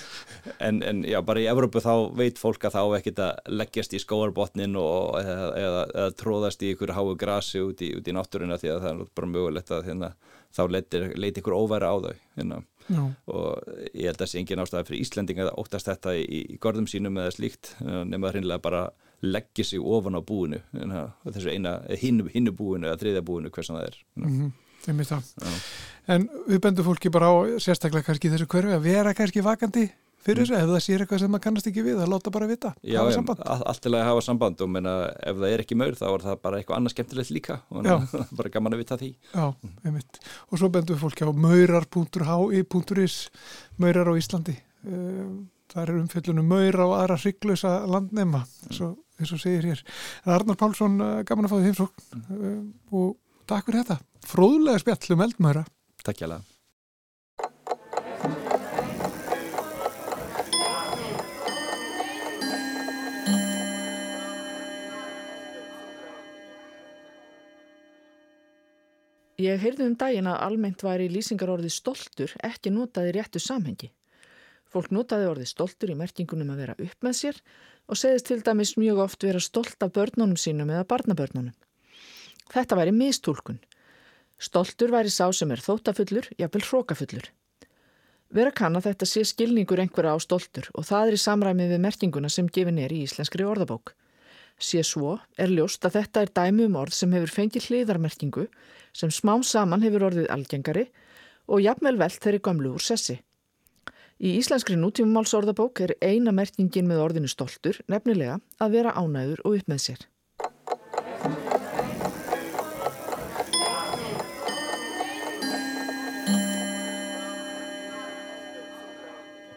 en, en já, bara í Evrópu þá veit fólk að þá ekkert að leggjast í skóarbotnin og eða, eða, eða tróðast í ykkur háu grasi út í, út í náttúruna því að það er bara mögulegt að hérna, þá leiti ykkur óværa á þau hérna. og ég held að það sé engin ástæða fyrir Íslendinga að óttast þetta í, í gorðum sínum eða slíkt eh, nema það hreinlega bara leggja sig ofan á búinu hérna, þessu eina, hinnu, hinnu búinu eða þriðja búinu hversan það er mm Já. en við bendum fólki bara á sérstaklega kannski þessu hverfi að vera kannski vakandi fyrir þessu, ef það sér eitthvað sem maður kannast ekki við að láta bara vita, Já, hafa samband all- allt til að hafa samband og meina, ef það er ekki maur þá er það bara eitthvað annað skemmtilegt líka og Já. bara gaman að vita því Já. Og svo bendum við fólki á maurar.hi.is Maurar á Íslandi. Um, Það er umfjöllunum maur á aðra hrygglösa landnema, og, eins og segir hér. En Arnar Pálsson, uh, gaman að fá því heimsókn um, og takk fyrir þetta. Fróðlega spjall um eldmöra. Takk hjá Ég heyrði um daginn að almennt væri lýsingarorðið stoltur ekki notaði réttu samhengi. Fólk notaði orðið stoltur í merkingunum að vera upp með sér og segist til dæmis mjög oft vera stolt af börnunum sínum eða barnabörnunum. Þetta væri mistúlkun. Stoltur væri sá sem er þóttafullur, jafnvel hrókafullur. Vera kann að þetta sé skilningur einhverja á stoltur og það er í samræmi við merkinguna sem gefin er í íslenskri orðabók. Sé svo er ljóst að þetta er dæmi um orð sem hefur fengið hliðarmerkingu sem smám saman hefur orðið algengari og jafnvel velt þeirri gamlu úr sessi. Í íslenskri nútífumálsorðabók er eina merkingin með orðinu stoltur nefnilega að vera ánæður og upp með sér.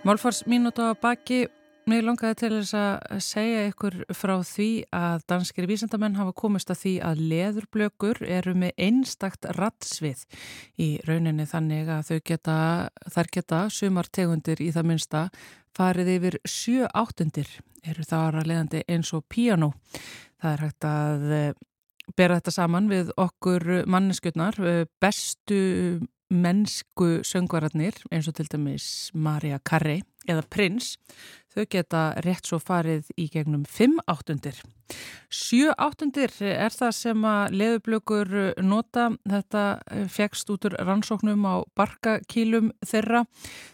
Málfars mínúta á baki, mér langaði til þess að segja ykkur frá því að danskir vísendamenn hafa komist að því að leðurblökur eru með einstakt rattsvið í rauninni þannig að geta, þær geta sumartegundir í það minnsta farið yfir sjö áttundir eru það að leiðandi eins og piano. Það er hægt að eh, bera þetta saman við okkur manneskjötnar, bestu mennsku söngvararnir eins og til dæmis Marja Carrey eða Prins, þau geta rétt svo farið í gegnum fimm áttundir. Sjö áttundir er það sem að leðublökur nota, þetta fegst út úr rannsóknum á barkakílum þeirra.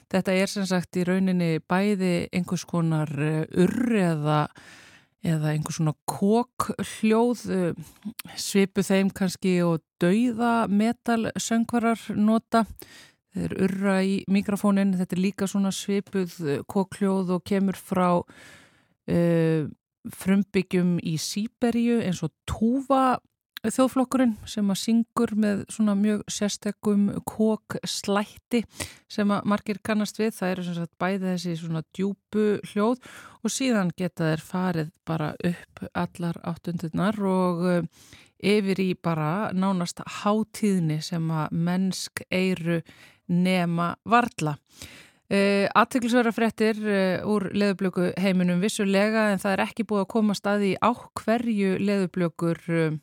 Þetta er sem sagt í rauninni bæði einhvers konar urr eða eða einhver svona kokhljóð svipu þeim kannski og dauða metalsöngvarar nota þeir urra í mikrofónin þetta er líka svona svipuð kokhljóð og kemur frá uh, frumbyggjum í Sýberíu eins og Túva þjóðflokkurinn sem að syngur með svona mjög sérstökum kókslætti sem að margir kannast við, það eru sem sagt bæði þessi svona djúbu hljóð og síðan geta þeir farið bara upp allar áttundirnar og yfir í bara nánast hátíðni sem að mennsk eiru nema varla. Uh, Aðtöklusvara frettir uh, úr leðublöku heiminum vissulega en það er ekki búið að koma staði á hverju leðublökur uh,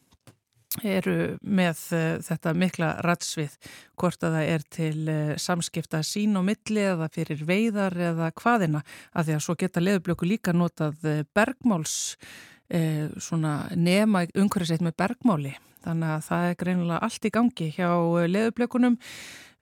eru með þetta mikla ratsvið. Hvort að það er til samskipta sín og milli eða fyrir veiðar eða hvaðina. Að því að svo geta leðublöku líka notað bergmáls nema umhverfiseit með bergmáli. Þannig að það er greinilega allt í gangi hjá leðublökunum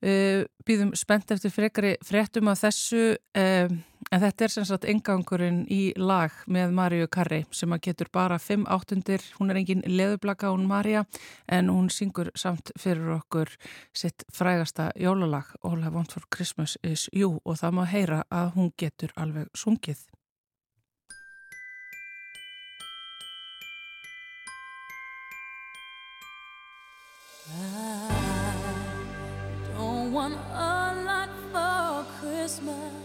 býðum spennt eftir frekari fréttum af þessu en þetta er sem sagt engangurinn í lag með Maríu Karri sem að getur bara 5 áttundir, hún er engin leðublaka hún Maríu en hún syngur samt fyrir okkur sitt frægasta jólalag All I Want For Christmas Is You og það má heyra að hún getur alveg sungið want a lot for Christmas.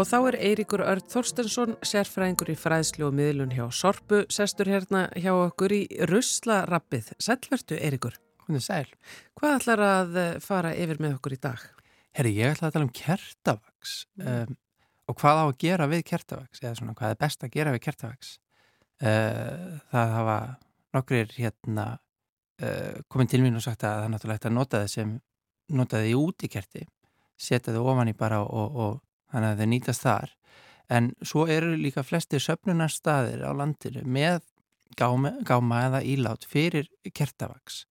Og þá er Eiríkur Örd Þorstensson, sérfræðingur í fræðslu og miðlun hjá Sorpu, sestur hérna hjá okkur í Ruslarappið. Sælvertu Eiríkur. Hvernig sæl? Hvað ætlar að eh, fara yfir með okkur í dag? Herri, ég ætla að tala um kertavags um, og hvað á að gera við kertavags eða svona hvað er best að gera við kertavags. Uh, það hafa nokkrir hérna uh, komin til mín og sagt að það er náttúrulega hægt að nota það sem notaði í kerti, setja þau ofan í bara og, og þannig að þau nýtast þar. En svo eru líka flestir söpnunarstaðir á landinu með gáma, gáma eða ílát fyrir kertavags.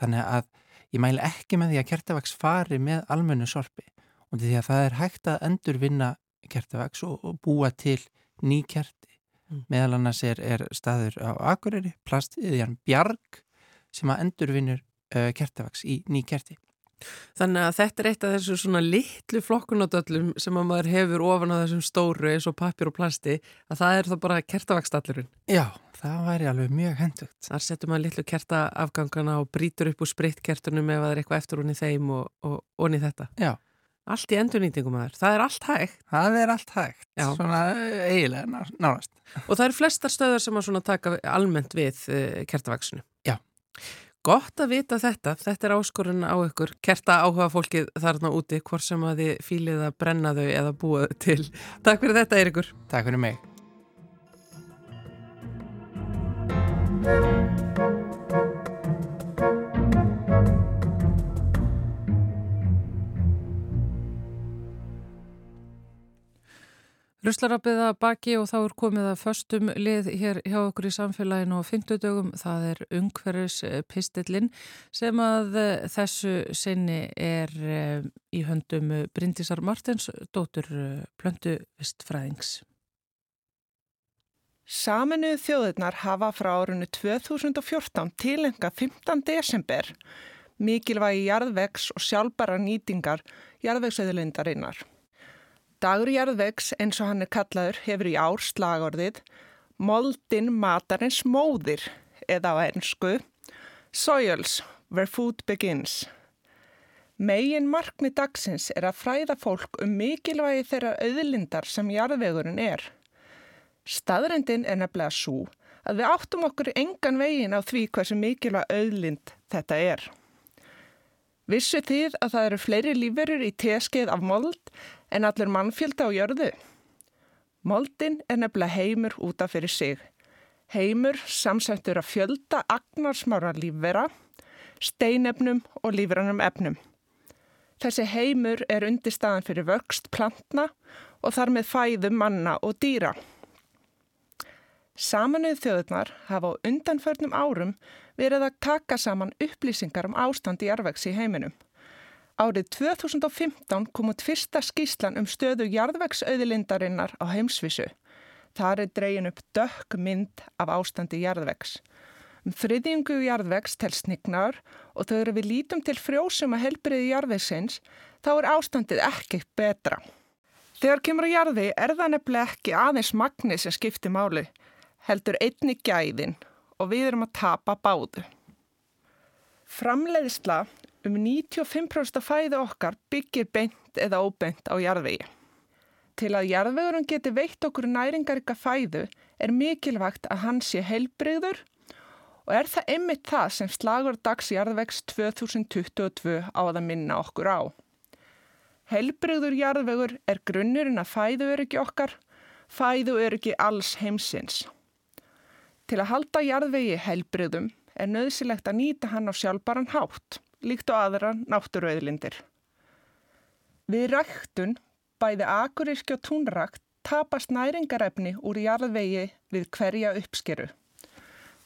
Þannig að ég mæli ekki með því að kertavags fari með almennu sorpi og því að það er hægt að endurvinna kertavags og, og búa til ný kerti. Mm. Meðal annars er, er staður á Akureyri, plastiðjan Bjarg sem að endurvinnur uh, kertavags í ný kerti. Þannig að þetta er eitt af þessu svona litlu flokkunadöllum sem að maður hefur ofan á þessum stóru eins og pappir og plasti að það er þá bara kertavagstallurinn. Já, það væri alveg mjög hendugt. Þar setur maður litlu kertaafgangana og brýtur upp úr spritkertunum ef það er eitthvað eftir í þeim og, og onni þetta. Já. Allt í endurnýtingum maður. Það er allt hægt. Það er allt hægt. Já. Svona eh, eiginlega ná- nárast. Og það eru flestar stöðar sem að taka almennt við uh, kertavaksinu. Já. Gott að vita þetta. Þetta er áskorun á ykkur. Kerta áhuga fólkið þarna úti, hvort sem að þið fílið að brenna þau eða búa þau til. Takk fyrir þetta, Eirikur. Takk fyrir mig. Ruslarappið að baki og þá er komið að föstum lið hér hjá okkur í samfélaginu og fymtudögum. Það er ungverðis pistillin sem að eh, þessu sinni er eh, í höndum Bryndísar Martins, dóttur eh, Plöndu Vistfræðings. Saminuðu þjóðirnar hafa frá árunni 2014 tilenga 15. desember mikilvægi jarðvegs og sjálfbara nýtingar jarðvegsauðlindarinnar. Dagur jarðvegs eins og hann er kallaður hefur í ár slagorðið Moldin matarins móðir eða á ennsku Soils, where food begins. Megin markmi dagsins er að fræða fólk um mikilvægi þeirra auðlindar sem jarðvegurinn er. Staðrendin er nefnilega svo að við áttum okkur engan vegin á því hversu mikilvæg auðlind þetta er. Vissu þið að það eru fleiri lífverur í teskeið af mold en allir mannfjölda á jörðu? Moldin er nefnilega heimur útaf fyrir sig. Heimur samsættur að fjölda agnarsmára lífvera, steinefnum og lífrannum efnum. Þessi heimur er undirstaðan fyrir vöxt plantna og þar með fæðu manna og dýra. Samanuð þjóðurnar hafa á undanförnum árum verið að taka saman upplýsingar um ástand í jarðvegs í heiminum. Árið 2015 kom út fyrsta skýslan um stöðu jarðvegsauðlindarinnar á heimsvísu. Þar er dregin upp dökk mynd af ástandi jarðvegs. Um þriðjungu jarðvegs til snignar og þegar við lítum til frjósum að helbriði jarðvegsins þá er ástandið ekki betra. Þegar kemur að jarði er það nefnilega ekki aðeins magni sem skiptir máli, heldur einni gæðin og við erum að tapa báðu. Framleiðsla um 95% af fæðu okkar byggir beint eða óbeint á jarðvegi. Til að jarðvegurinn geti veitt okkur næringarika fæðu er mikilvægt að hann sé heilbreyður og er það einmitt það sem slagur dags jarðvegs 2022 á að minna okkur á. Heilbreyður jarðvegur er grunnurinn að fæðu öryggi okkar, fæðu öryggi alls heimsins. Til að halda jarðvegi heilbreyðum er nöðsilegt að nýta hann á sjálfbaran hátt, líkt og aðra náttúruauðlindir. Við ræktun, bæði akuríski og túnrakt, tapast næringarefni úr jarðvegi við hverja uppskeru.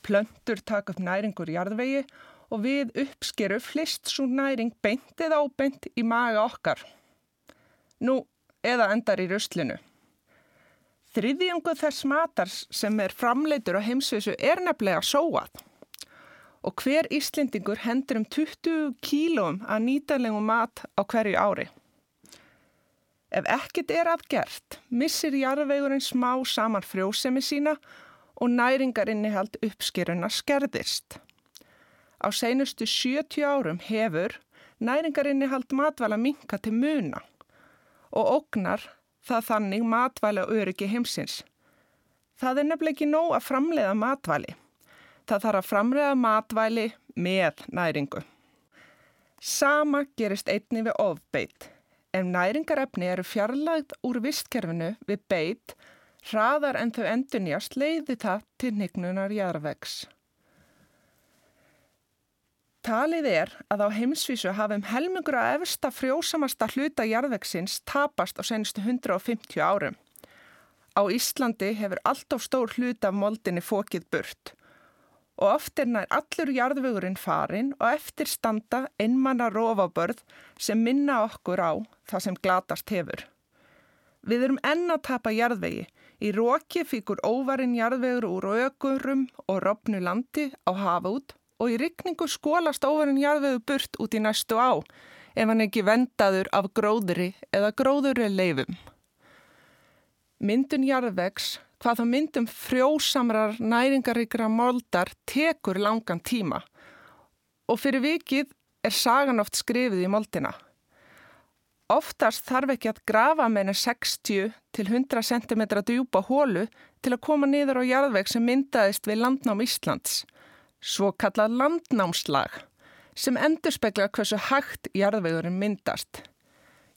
Plöntur taka upp næringur jarðvegi og við uppskeru flist svo næring beint eða óbeint í maga okkar. Nú, eða endar í ruslinu. Þriðjungu þess matars sem er framleitur á heimsvísu er nefnilega sóað. Og hver Íslendingur hendur um 20 kílum að nýtanlegum mat á hverju ári. Ef ekkit er aðgert, missir jarðvegurinn smá saman frjósemi sína og næringarinnihald uppskeruna skerðist. Á seinustu 70 árum hefur næringarinnihald matvala minka til muna og ógnar það þannig matvæli og öryggi heimsins. Það er nefnilega ekki nóg að framleiða matvæli. Það þarf að framleiða matvæli með næringu. Sama gerist einni við ofbeitt. Ef næringarefni eru fjarlagð úr vistkerfinu við beitt, hraðar en þau endunjast leiði það til nignunar jarðvegs. Talið er að á heimsvísu hafum helmingur að efsta frjósamasta hluta jarðvegsins tapast á senustu 150 árum. Á Íslandi hefur allt of stór hlut af moldinni fókið burt og oft er nær allur jarðvegurinn farin og eftir standa einmanna rófabörð sem minna okkur á það sem glatast hefur. Við erum enn að tapa jarðvegi. Í róki fíkur óvarinn jarðvegur úr ökurum og rofnu landi á hafa út og í rykningu skólast óvarinn jarðvegur burt út í næstu á ef hann ekki vendaður af gróðri eða gróðuri leifum. Myndun jarðvegs, hvað þá myndum frjósamrar næringaríkra moldar tekur langan tíma og fyrir vikið er sagan oft skrifið í moldina. Oftast þarf ekki að grafa meina 60 til 100 cm djúpa hólu til að koma niður á jarðveg sem myndaðist við landnám Íslands, svo kallað landnámslag, sem endur spekla hversu hægt jarðvegurinn myndast.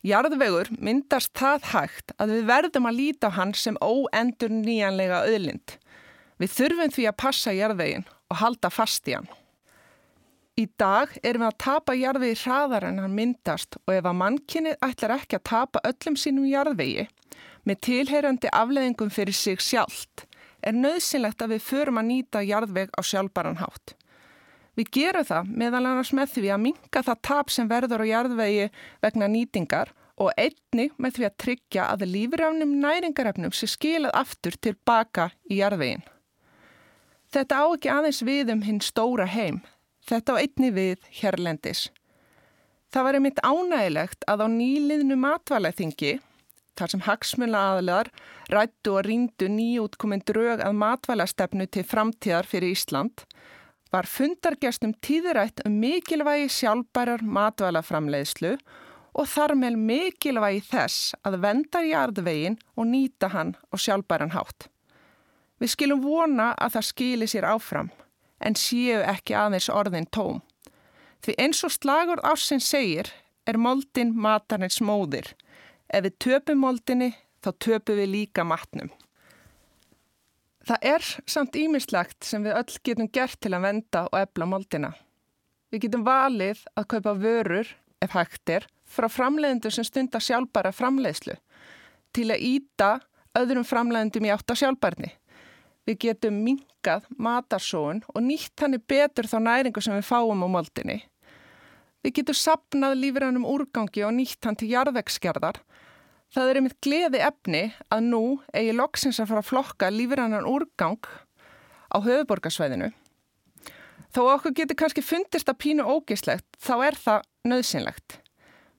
Jarðvegur myndast það hægt að við verðum að líta á hann sem óendur nýjanlega öðlind. Við þurfum því að passa jarðvegin og halda fast í hann. Í dag erum við að tapa jarðvegi hraðar en hann myndast og ef að mannkynnið ætlar ekki að tapa öllum sínum jarðvegi með tilheyrandi afleðingum fyrir sig sjálft er nöðsynlegt að við förum að nýta jarðveg á sjálfbaran hátt. Við gerum það meðal annars með því að minka það tap sem verður á jarðvegi vegna nýtingar og einni með því að tryggja að lífrafnum næringarefnum sé skilað aftur tilbaka í jarðvegin. Þetta á ekki aðeins við um hinn stóra heim, þetta á einni við hérlendis. Það var einmitt ánægilegt að á nýliðnu matvælæþingi, þar sem hagsmjöla aðlar rættu og ríndu nýjútkominn drög að matvælæstefnu til framtíðar fyrir Ísland, var fundargestum tíðrætt um mikilvægi sjálfbærar matvælaframleiðslu og þar með mikilvægi þess að venda jarðvegin og nýta hann á sjálfbæran hátt. Við skilum vona að það skili sér áfram, en séu ekki aðeins orðin tóm. Því eins og slagur ásinn segir er moldin matarnins móðir. Ef við töpum moldinni þá töpum við líka matnum. Það er samt ímislegt sem við öll getum gert til að venda og ebla moldina. Við getum valið að kaupa vörur, ef hægt er, frá framleiðendur sem stundar sjálfbæra framleiðslu til að íta öðrum framleiðendum í átt á sjálfbærni. Við getum minkað matarsóun og nýtt hannig betur þá næringu sem við fáum á moldinni. Við getum sapnað lífrænum úrgangi og nýtt hann til jarðvegsgerðar Það er einmitt gleði efni að nú eigi loksins að fara að flokka lífrannan úrgang á höfuborgarsvæðinu. Þó okkur getur kannski fundist að pínu ógislegt, þá er það nöðsynlegt.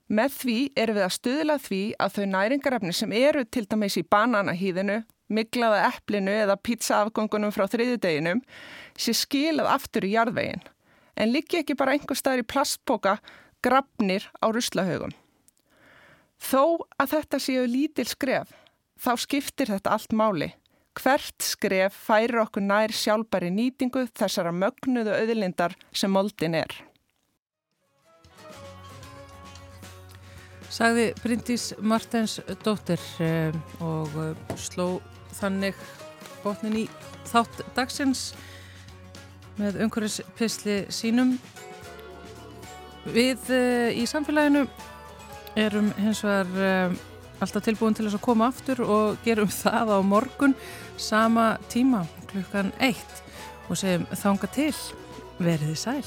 Með því erum við að stuðla því að þau næringarefni sem eru til dæmis í bananahýðinu, miklaða eplinu eða pizzaafgöngunum frá þriðudeginum sé skilað aftur í jarðvegin, en líki ekki bara einhver staðir í plastboka grafnir á ruslahaugum. Þó að þetta séu lítil skref, þá skiptir þetta allt máli. Hvert skref færir okkur nær sjálfbæri nýtingu þessara mögnuðu auðlindar sem moldin er. Sagði Bryndís Martens dóttir og sló þannig botnin í þátt dagsins með umhverfispisli sínum. Við í samfélaginu erum hins vegar um, alltaf tilbúin til þess að koma aftur og gerum það á morgun sama tíma klukkan eitt og segjum þanga til veriði sæl.